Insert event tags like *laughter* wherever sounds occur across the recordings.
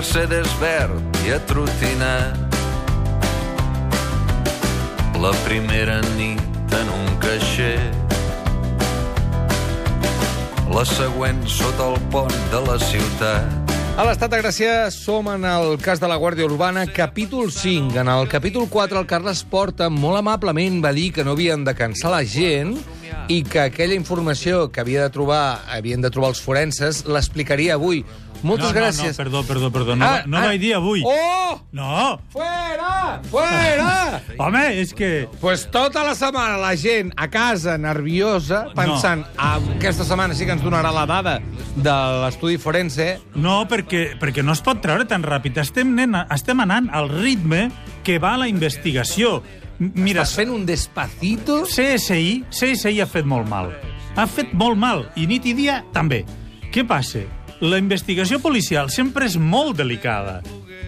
Mercedes verd i atrotinat. La primera nit en un caixer la següent sota el pont de la ciutat. A l'Estat de Gràcia som en el cas de la Guàrdia Urbana, capítol 5. En el capítol 4, el Carles Porta molt amablement va dir que no havien de cansar la gent i que aquella informació que havia de trobar, havien de trobar els forenses l'explicaria avui. Moltes no, no, gràcies. No, perdó, perdó, perdó. No, Ah, no ah. vaig dir avui. Oh! No! Fuera! Fuera! *laughs* Home, és que... Pues tota la setmana la gent a casa nerviosa pensant ah, aquesta setmana sí que ens donarà la dada de l'estudi forense No, perquè, perquè no es pot treure tan ràpid. Estem, nena, estem anant al ritme que va la investigació. Mira, Estàs fent un despacito? CSI, CSI ha fet molt mal. Ha fet molt mal, i nit i dia també. Què passa? La investigació policial sempre és molt delicada,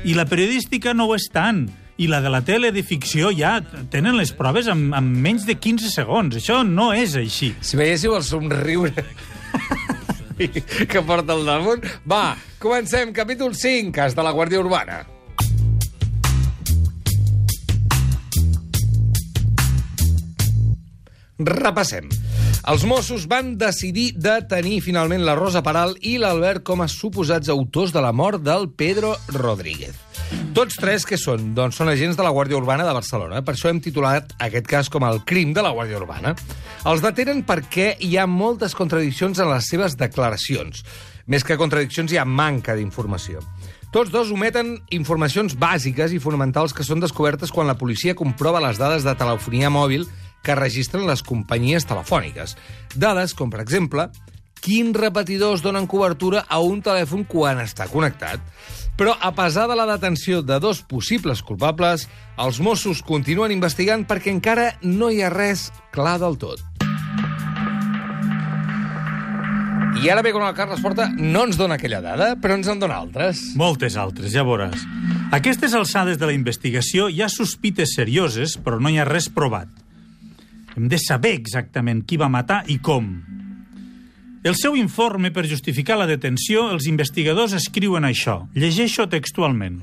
i la periodística no ho és tant. I la de la tele de ficció ja tenen les proves en, en menys de 15 segons. Això no és així. Si veiéssiu el somriure que porta al damunt... Va, comencem. Capítol 5, cas de la Guàrdia Urbana. Repassem. Els Mossos van decidir detenir finalment la Rosa Peral i l'Albert com a suposats autors de la mort del Pedro Rodríguez. Tots tres que són? Doncs són agents de la Guàrdia Urbana de Barcelona. Per això hem titulat aquest cas com el crim de la Guàrdia Urbana. Els detenen perquè hi ha moltes contradiccions en les seves declaracions. Més que contradiccions, hi ha manca d'informació. Tots dos ometen informacions bàsiques i fonamentals que són descobertes quan la policia comprova les dades de telefonia mòbil que registren les companyies telefòniques. Dades com, per exemple, quins repetidors donen cobertura a un telèfon quan està connectat. Però, a pesar de la detenció de dos possibles culpables, els Mossos continuen investigant perquè encara no hi ha res clar del tot. I ara ve quan el Carles Porta no ens dona aquella dada, però ens en dona altres. Moltes altres, ja veuràs. Aquestes alçades de la investigació hi ha sospites serioses, però no hi ha res provat. Hem de saber exactament qui va matar i com. El seu informe per justificar la detenció, els investigadors escriuen això. Llegeixo textualment.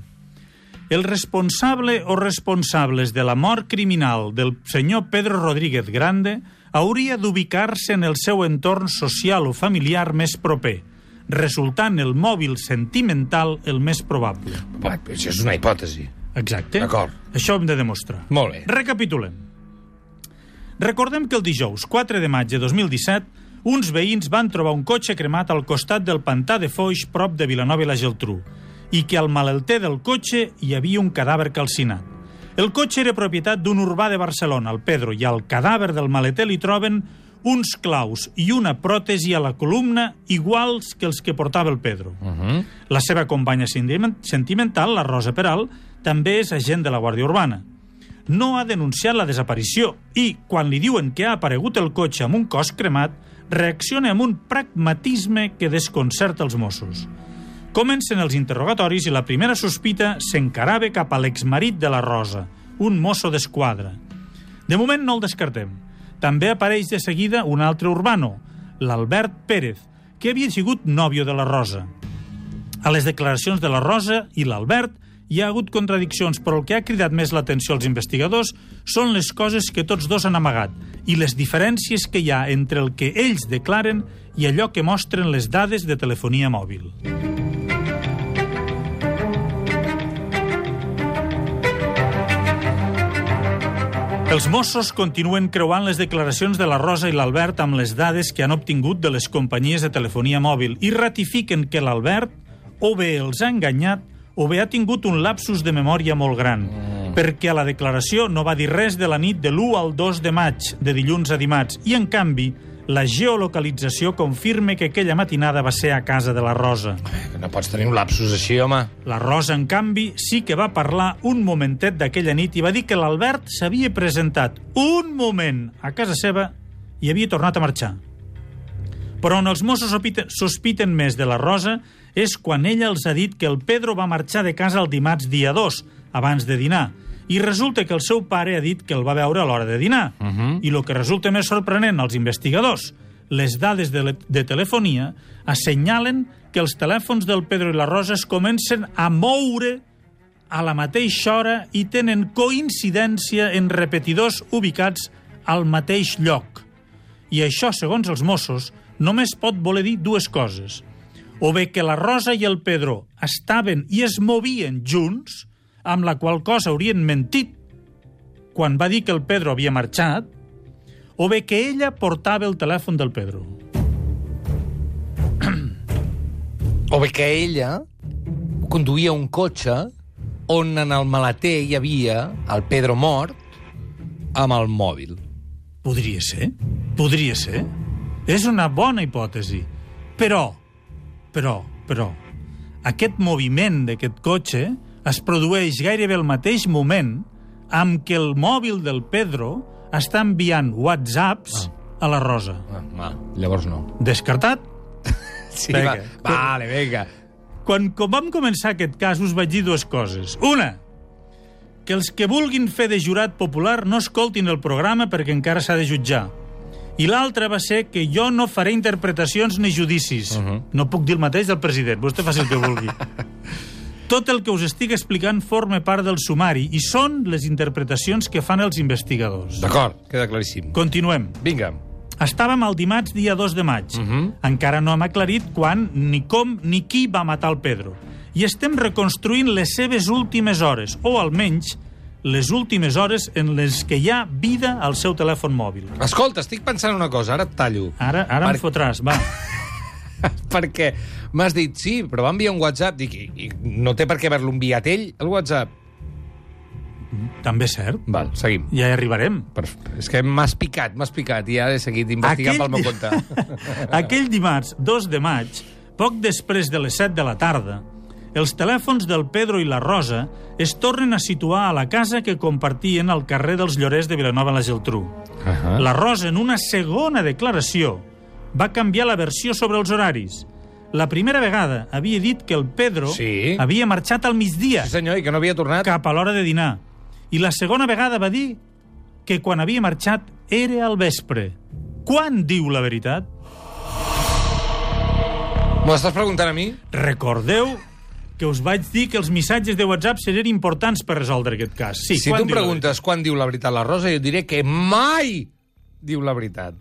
El responsable o responsables de la mort criminal del senyor Pedro Rodríguez Grande hauria d'ubicar-se en el seu entorn social o familiar més proper, resultant el mòbil sentimental el més probable. Va, això és una hipòtesi. Exacte. D'acord. Això hem de demostrar. Molt bé. Recapitulem. Recordem que el dijous 4 de maig de 2017 uns veïns van trobar un cotxe cremat al costat del pantà de Foix prop de Vilanova i la Geltrú i que al malalter del cotxe hi havia un cadàver calcinat. El cotxe era propietat d'un urbà de Barcelona, el Pedro, i al cadàver del maleter li troben uns claus i una pròtesi a la columna iguals que els que portava el Pedro. Uh -huh. La seva companya sentiment- sentimental, la Rosa Peral, també és agent de la Guàrdia Urbana. No ha denunciat la desaparició i, quan li diuen que ha aparegut el cotxe amb un cos cremat, reacciona amb un pragmatisme que desconcerta els Mossos. Comencen els interrogatoris i la primera sospita s'encarava cap a l'exmarit de la Rosa, un mosso d'esquadra. De moment no el descartem. També apareix de seguida un altre urbano, l'Albert Pérez, que havia sigut nòvio de la Rosa. A les declaracions de la Rosa i l'Albert hi ha hagut contradiccions, però el que ha cridat més l'atenció als investigadors són les coses que tots dos han amagat i les diferències que hi ha entre el que ells declaren i allò que mostren les dades de telefonia mòbil. Els Mossos continuen creuant les declaracions de la Rosa i l'Albert amb les dades que han obtingut de les companyies de telefonia mòbil i ratifiquen que l'Albert o bé els ha enganyat o bé ha tingut un lapsus de memòria molt gran, mm. perquè a la declaració no va dir res de la nit de l'1 al 2 de maig, de dilluns a dimarts, i en canvi la geolocalització confirma que aquella matinada va ser a casa de la Rosa. No pots tenir un lapsus així, home. La Rosa, en canvi, sí que va parlar un momentet d'aquella nit i va dir que l'Albert s'havia presentat un moment a casa seva i havia tornat a marxar. Però on els Mossos sospiten, més de la Rosa és quan ella els ha dit que el Pedro va marxar de casa el dimarts dia 2, abans de dinar, i resulta que el seu pare ha dit que el va veure a l'hora de dinar. Uh -huh. I el que resulta més sorprenent als investigadors, les dades de, de telefonia assenyalen que els telèfons del Pedro i la Rosa es comencen a moure a la mateixa hora i tenen coincidència en repetidors ubicats al mateix lloc. I això, segons els Mossos, només pot voler dir dues coses. O bé que la Rosa i el Pedro estaven i es movien junts, amb la qual cosa haurien mentit quan va dir que el Pedro havia marxat, o bé que ella portava el telèfon del Pedro. *clears throat* O bé que ella conduïa un cotxe on en el maleter hi havia el Pedro mort amb el mòbil. Podria ser, podria ser. És una bona hipòtesi. Però, però, però, aquest moviment d'aquest cotxe es produeix gairebé al mateix moment amb què el mòbil del Pedro està enviant whatsapps ah. a la Rosa. Ah, va, llavors no. Descartat? *laughs* Sí, Vinga. va. Vale, vinga. Quan com vam començar aquest cas us vaig dir dues coses. Una, que els que vulguin fer de jurat popular no escoltin el programa perquè encara s'ha de jutjar. I l'altra va ser que jo no faré interpretacions ni judicis. Uh -huh. No puc dir el mateix del president, vostè faci el que vulgui. *laughs* Tot el que us estic explicant forma part del sumari i són les interpretacions que fan els investigadors. D'acord, queda claríssim. Continuem. Vinga. Estàvem el dimarts dia 2 de maig. Uh -huh. Encara no hem aclarit quan, ni com, ni qui va matar el Pedro. I estem reconstruint les seves últimes hores, o almenys les últimes hores en les que hi ha vida al seu telèfon mòbil. Escolta, estic pensant una cosa, ara et tallo. Ara, ara per... em fotràs, va. *laughs* perquè m'has dit, sí, però va enviar un WhatsApp. Dic, i, i no té per què haver-lo enviat ell, el WhatsApp. També és cert. Val, seguim. Ja hi arribarem. Per... És que m'has picat, m'has picat, i ara he seguit investigant Aquell... pel meu compte. *laughs* Aquell dimarts, 2 de maig, poc després de les 7 de la tarda, els telèfons del Pedro i la Rosa es tornen a situar a la casa que compartien al carrer dels Llorers de Vilanova la Geltrú. Uh -huh. La Rosa, en una segona declaració, va canviar la versió sobre els horaris. La primera vegada havia dit que el Pedro Sí. havia marxat al migdia, Sí, senyor, i que no havia tornat. cap a l'hora de dinar. I la segona vegada va dir que quan havia marxat era al vespre. Quan diu la veritat? M'ho estàs preguntant a mi? Recordeu que us vaig dir que els missatges de WhatsApp serien importants per resoldre aquest cas. Sí, si quan tu em preguntes quan diu la veritat la Rosa, jo diré que mai diu la veritat.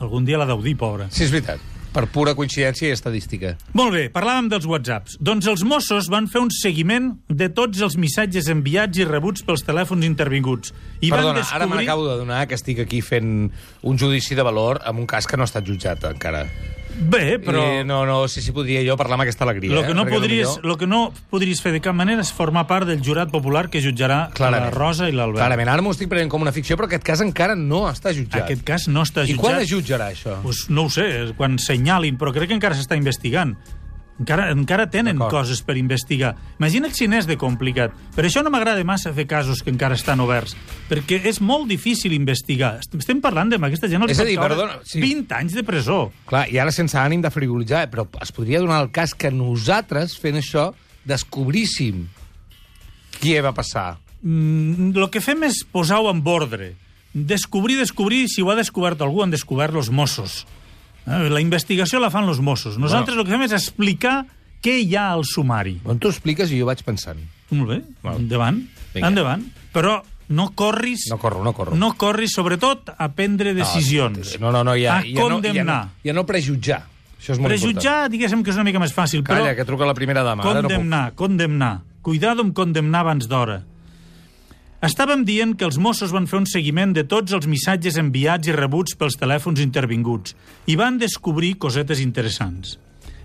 Algun dia la deu dir, pobra. Sí, és veritat. Per pura coincidència i estadística. Molt bé, parlàvem dels whatsapps. Doncs els Mossos van fer un seguiment de tots els missatges enviats i rebuts pels telèfons intervinguts. I Perdona, van descobrir... ara me n'acabo d'adonar que estic aquí fent un judici de valor amb un cas que no ha estat jutjat encara. Bé, però... I no, no sé si podria jo parlar amb aquesta alegria. Lo que, no eh? Podries, potser- lo que no podries fer de cap manera és formar part del jurat popular que jutjarà Clarament. la Rosa i l'Albert. Clarament, ara m'ho estic prenent com una ficció, però aquest cas encara no està jutjat. Aquest cas no està I jutjat. quan es jutjarà, això? Pues no ho sé, quan senyalin, però crec que encara s'està investigant. Encara, encara tenen coses per investigar. Imagina't si n'és de complicat. Per això no m'agrada massa fer casos que encara estan oberts, perquè és molt difícil investigar. Est- Estem parlant de aquesta gent... els És a dir, perdona, sí. 20 anys de presó. Clar, i ara sense ànim de frivolitzar, eh, però es podria donar el cas que nosaltres, fent això, descobríssim qui va passar. Mm, el que fem és posar-ho en ordre. Descobrir, descobrir, si ho ha descobert algú, han descobert els Mossos. Eh, La investigació la fan els Mossos. Nosaltres el que fem és explicar què hi ha al sumari. On tu expliques i jo vaig pensant. Molt bé, Val. endavant, Vinga. endavant. Però no corris... No corro, no corro. No corris, sobretot, a prendre decisions. No, no, no, ja, a ja, no, ja, condemnar. no, ja no prejutjar. Això és molt Prejutjar, diguéssim que és una mica més fàcil, important. Calla, però que truca la primera dama. No condemnar, condemnar. Cuidado amb condemnar abans d'hora. Estàvem dient que els Mossos van fer un seguiment de tots els missatges enviats i rebuts pels telèfons intervinguts i van descobrir cosetes interessants.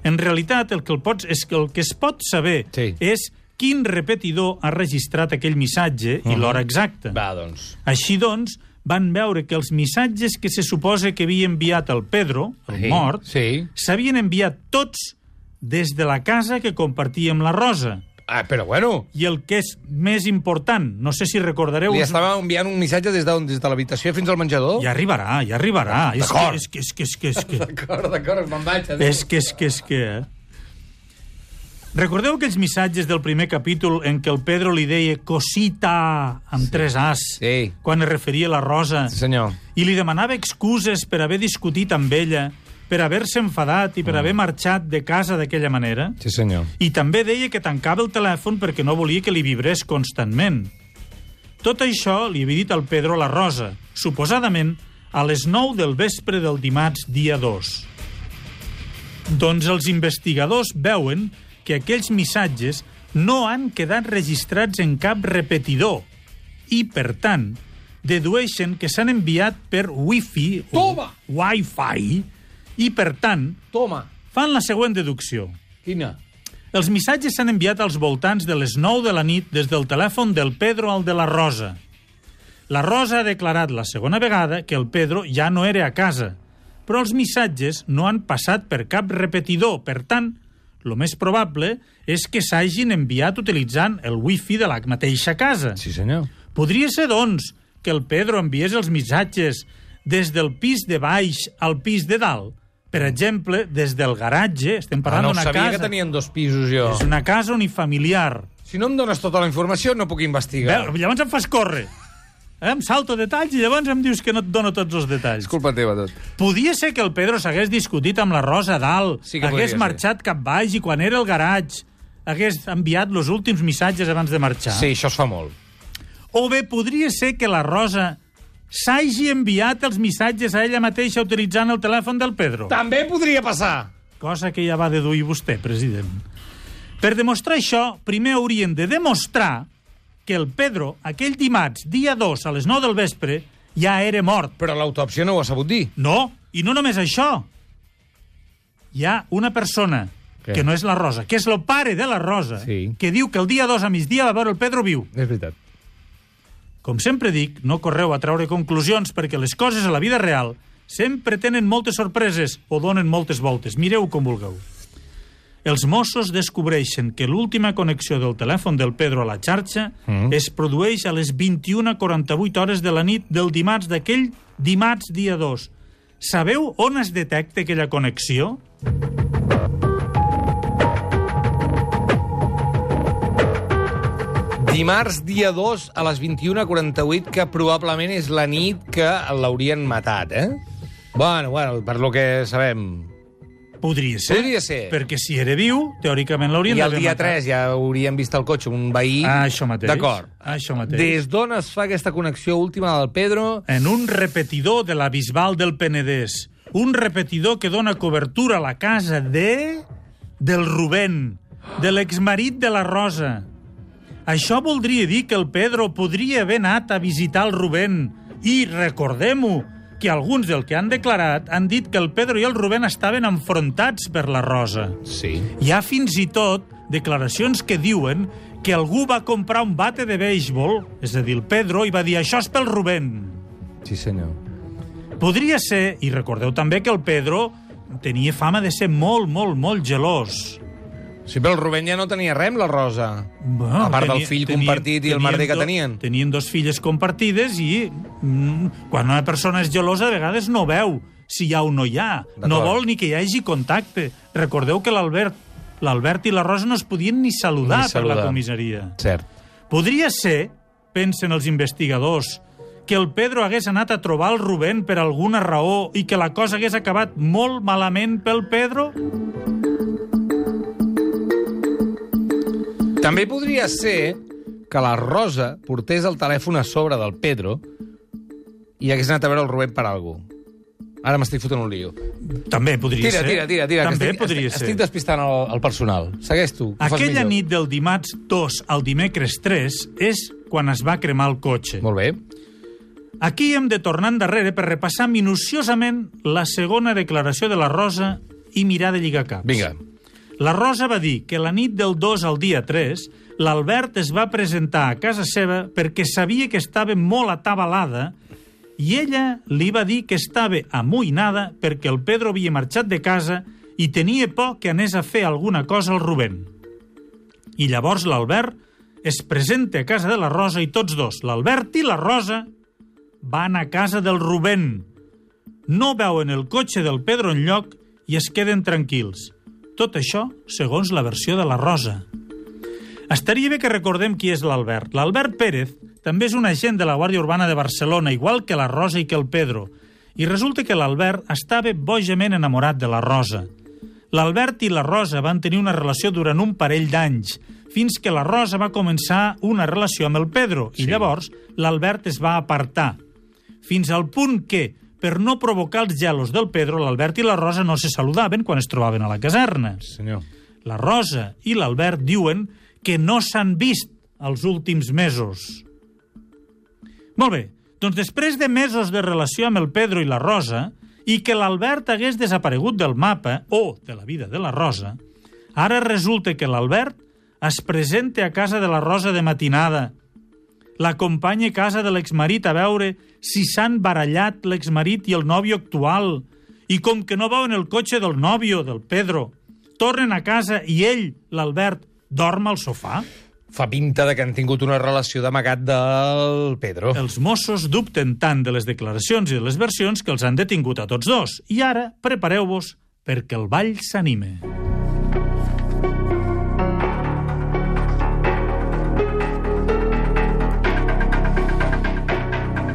En realitat, el que, el pots, és que el que es pot saber Sí. és quin repetidor ha registrat aquell missatge i l'hora exacta. Va, doncs. Així doncs, van veure que els missatges que se suposa que havia enviat el Pedro, el Sí, mort, sí. s'havien enviat tots des de la casa que compartia amb la Rosa. Ah, però bueno, I el que és més important, no sé si recordareu... li estava enviant un missatge des d'on? Des de l'habitació fins al menjador? Ja arribarà, ja arribarà. Que, D'acord. és que, és que, és que, és que, *laughs* D'acord, d'acord, me'n vaig. adéu. és que, és que, és que... eh? Recordeu aquells missatges del primer capítol en què el Pedro li deia cosita amb tres as Sí. quan es referia a la Rosa Sí, senyor. i li demanava excuses per haver discutit amb ella, per haver-se enfadat i per haver marxat de casa d'aquella manera? Sí, senyor. I també deia que tancava el telèfon perquè no volia que li vibrés constantment. Tot això li havia dit al Pedro la Rosa, suposadament a les 9 del vespre del dimarts dia 2. Doncs els investigadors veuen que aquells missatges no han quedat registrats en cap repetidor i, per tant, dedueixen que s'han enviat per Wi-Fi Toma! o Wi-Fi i, per tant, Toma. fan la següent deducció. Quina? Els missatges s'han enviat als voltants de les 9 de la nit des del telèfon del Pedro al de la Rosa. La Rosa ha declarat la segona vegada que el Pedro ja no era a casa, però els missatges no han passat per cap repetidor. Per tant, el més probable és que s'hagin enviat utilitzant el wifi de la mateixa casa. Sí, senyor. Podria ser, doncs, que el Pedro enviés els missatges des del pis de baix al pis de dalt. Per exemple, des del garatge, estem Ah, parlant no d'una sabia casa... que tenien dos pisos, jo. És una casa unifamiliar. Si no em dones tota la informació, no puc investigar. Veu, llavors em fas córrer. Eh, Em salto detalls i llavors em dius que no et dono tots els detalls. És culpa teva, tot. Podia ser que el Pedro s'hagués discutit amb la Rosa dalt, Sí hagués ser. marxat cap baix i quan era al garatge hagués enviat els últims missatges abans de marxar. Sí, això es fa molt. O bé podria ser que la Rosa s'hagi enviat els missatges a ella mateixa utilitzant el telèfon del Pedro. També podria passar. Cosa que ja va deduir vostè, president. Per demostrar això, primer haurien de demostrar que el Pedro, aquell dimarts, dia 2, a les 9 del vespre, ja era mort. Però l'autòpsia no ho ha sabut dir. No, i no només això. Hi ha una persona, Què? que no és la Rosa, que és el pare de la Rosa, Sí. que diu que el dia 2 a migdia va veure el Pedro viu. És veritat. Com sempre dic, no correu a treure conclusions perquè les coses a la vida real sempre tenen moltes sorpreses o donen moltes voltes. Mireu com vulgueu. Els Mossos descobreixen que l'última connexió del telèfon del Pedro a la xarxa mm. es produeix a les 21.48 hores de la nit del dimarts d'aquell dimarts dia 2. Sabeu on es detecta aquella connexió? Dimarts, dia 2, a les 21.48, que probablement és la nit que l'haurien matat, eh? Bueno, bueno, per lo que sabem. Podria ser. Podria ser. Perquè si era viu, teòricament l'haurien I el d'haver dia matat. 3 ja hauríem vist el cotxe, un veí... Ah, això mateix. D'acord. Això mateix. Des d'on es fa aquesta connexió última del Pedro? en un repetidor de la Bisbal del Penedès. Un repetidor que dona cobertura a la casa de... del Rubén, de l'exmarit de la Rosa. Això voldria dir que el Pedro podria haver anat a visitar el Rubén. I recordem-ho, que alguns del que han declarat han dit que el Pedro i el Rubén estaven enfrontats per la Rosa. Sí. Hi ha fins i tot declaracions que diuen que algú va comprar un bate de béisbol, és a dir, el Pedro, i va dir això és pel Rubén. Sí, senyor. Podria ser, i recordeu també que el Pedro tenia fama de ser molt, molt, molt gelós. Sí, però el Rubén ja no tenia res amb la Rosa. Bueno, a part del fill compartit i el merder que tenien. Tenien dos filles compartides i mm, quan una persona és gelosa a vegades no veu si hi ha o no hi ha. No vol ni que hi hagi contacte. Recordeu que l'Albert l'Albert i la Rosa no es podien ni saludar, Ni per la saludar. comissaria. Cert. Podria ser, pensen els investigadors, que el Pedro hagués anat a trobar el Rubén per alguna raó i que la cosa hagués acabat molt malament pel Pedro? També podria ser que la Rosa portés el telèfon a sobre del Pedro i hagués anat a veure el Rubén per algú. Ara m'estic fotent un lío. També podria Tira, ser. tira, tira, tira. També estic, podria estic, ser. Estic despistant el, el personal. Segueix tu. Aquella nit del dimarts 2 al dimecres 3 és quan es va cremar el cotxe. Molt bé. Aquí hem de tornar endarrere per repassar minuciosament la segona declaració de la Rosa i mirar de lligar caps. Vinga. La Rosa va dir que la nit del 2 al dia 3 l'Albert es va presentar a casa seva perquè sabia que estava molt atabalada i ella li va dir que estava amoïnada perquè el Pedro havia marxat de casa i tenia por que anés a fer alguna cosa al Rubén. I llavors l'Albert es presenta a casa de la Rosa i tots dos, l'Albert i la Rosa, van a casa del Rubén. No veuen el cotxe del Pedro en lloc i es queden tranquils. Tot això segons la versió de la Rosa. Estaria bé que recordem qui és l'Albert. L'Albert Pérez també és un agent de la Guàrdia Urbana de Barcelona, igual que la Rosa i que el Pedro. I resulta que l'Albert estava bojament enamorat de la Rosa. L'Albert i la Rosa van tenir una relació durant un parell d'anys, fins que la Rosa va començar una relació amb el Pedro, i llavors l'Albert es va apartar. Fins al punt que, per no provocar els gelos del Pedro, l'Albert i la Rosa no se saludaven quan es trobaven a la caserna. Senyor. La Rosa i l'Albert diuen que no s'han vist els últims mesos. Molt bé, doncs després de mesos de relació amb el Pedro i la Rosa i que l'Albert hagués desaparegut del mapa o de la vida de la Rosa, ara resulta que l'Albert es presenta a casa de la Rosa de matinada, l'acompanya a casa de l'exmarit a veure si s'han barallat l'exmarit i el nòvio actual, i com que no veuen el cotxe del nòvio, del Pedro, tornen a casa i ell, l'Albert, dorm al sofà? Fa pinta de que han tingut una relació d'amagat del Pedro. Els Mossos dubten tant de les declaracions i de les versions que els han detingut a tots dos. I ara, prepareu-vos perquè el ball s'anime.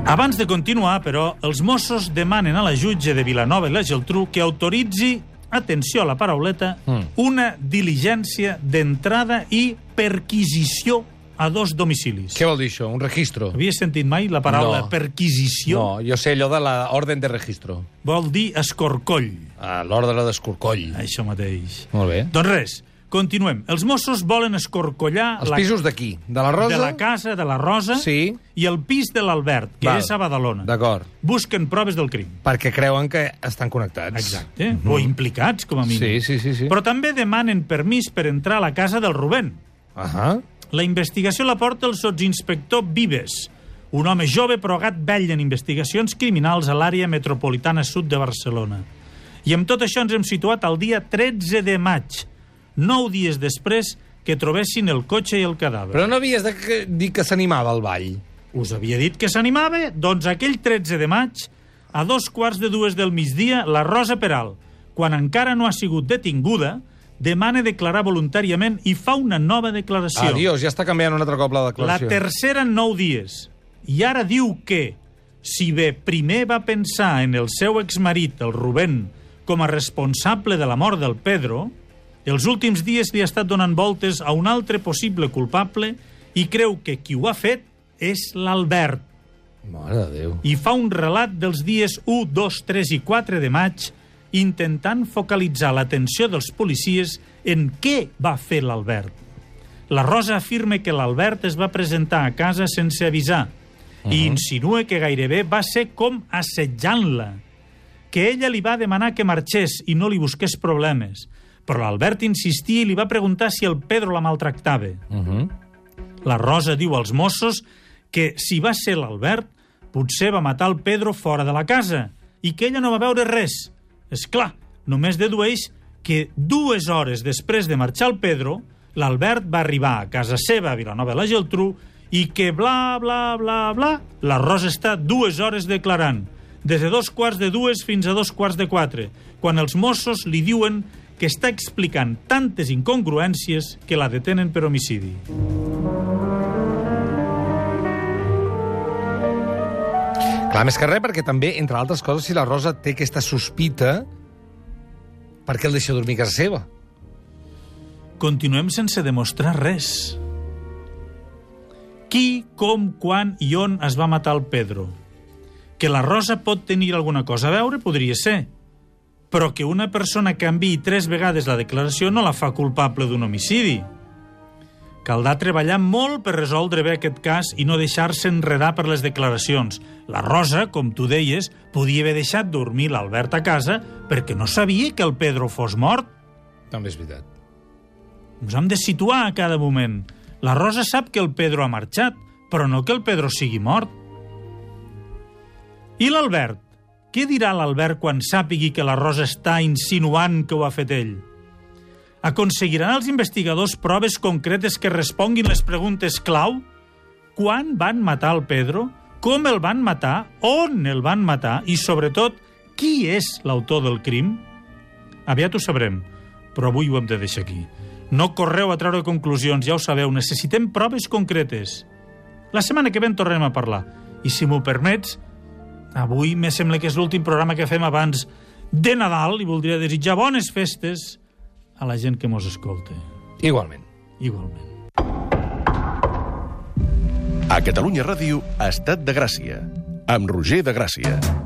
Abans de continuar, però, els Mossos demanen a la jutge de Vilanova i la Geltrú que autoritzi, atenció a la parauleta, Mm. una diligència d'entrada i perquisició a dos domicilis. Què vol dir això? Un registro? Havies sentit mai la paraula No. perquisició? No, jo sé allò de l'ordre de registro. Vol dir escorcoll. Ah, l'ordre d'escorcoll. Això mateix. Molt bé. Doncs res, continuem. Els Mossos volen escorcollar Els la, pisos d'aquí? De la Rosa? de la casa de la Rosa Sí. i el pis de l'Albert, que Val. és a Badalona. D'acord. Busquen proves del crim. Perquè creuen que estan connectats. Exacte. O implicats, com a mínim. Mhm. Sí, sí, sí. sí. Però també demanen permís per entrar a la casa del Rubén. Ahà. La investigació la porta el sotsinspector Vives, un home jove però gat vell en investigacions criminals a l'àrea metropolitana sud de Barcelona. I amb tot això ens hem situat al dia 13 de maig, nou dies després que trobessin el cotxe i el cadàver. Però no havies de que- dir que s'animava el ball. Us havia dit que s'animava? Doncs aquell 13 de maig, a dos quarts de dues del migdia, la Rosa Peral, quan encara no ha sigut detinguda, demana declarar voluntàriament i fa una nova declaració. Adiós, ja està canviant un altre cop la La declaració. tercera en nou dies. I ara diu que, si bé primer va pensar en el seu exmarit, el Rubén, com a responsable de la mort del Pedro, els últims dies li ha estat donant voltes a un altre possible culpable i creu que qui ho ha fet és l'Albert. Mare de Déu. I fa un relat dels dies 1, 2, 3 i 4 de maig intentant focalitzar l'atenció dels policies en què va fer l'Albert. La Rosa afirma que l'Albert es va presentar a casa sense avisar i insinua que gairebé va ser com assetjant-la, que ella li va demanar que marxés i no li busqués problemes, però l'Albert insistia i li va preguntar si el Pedro la maltractava. Uh -huh. La Rosa diu als Mossos que si va ser l'Albert, potser va matar el Pedro fora de la casa i que ella no va veure res. És clar, només dedueix que dues hores després de marxar el Pedro, l'Albert va arribar a casa seva, a Vilanova de la Geltrú, i que bla, bla, bla, bla, la Rosa està dues hores declarant, des de dos quarts de dues fins a dos quarts de quatre, quan els Mossos li diuen que està explicant tantes incongruències que la detenen per homicidi. Clar, més que res, perquè també, entre altres coses, si la Rosa té aquesta sospita, per què el deixa dormir a casa seva? Continuem sense demostrar res. Qui, com, quan i on es va matar el Pedro? Que la Rosa pot tenir alguna cosa a veure, podria ser. Però que una persona canviï tres vegades la declaració no la fa culpable d'un homicidi. Caldrà treballar molt per resoldre bé aquest cas i no deixar-se enredar per les declaracions. La Rosa, com tu deies, podia haver deixat dormir l'Albert a casa perquè no sabia que el Pedro fos mort. També és veritat. Ens hem de situar a cada moment. La Rosa sap que el Pedro ha marxat, però no que el Pedro sigui mort. I l'Albert? Què dirà l'Albert quan sàpigui que la Rosa està insinuant que ho ha fet ell? Aconseguiran els investigadors proves concretes que responguin les preguntes clau? Quan van matar el Pedro? Com el van matar? On el van matar? I, sobretot, qui és l'autor del crim? Aviat ho sabrem, però avui ho hem de deixar aquí. No correu a treure conclusions, ja ho sabeu, necessitem proves concretes. La setmana que ve en tornem a parlar. I si m'ho permets, avui me sembla que és l'últim programa que fem abans de Nadal i voldria desitjar bones festes a la gent que mos escolta. Igualment. Igualment. A Catalunya Ràdio, Estat de Gràcia, amb Roger de Gràcia.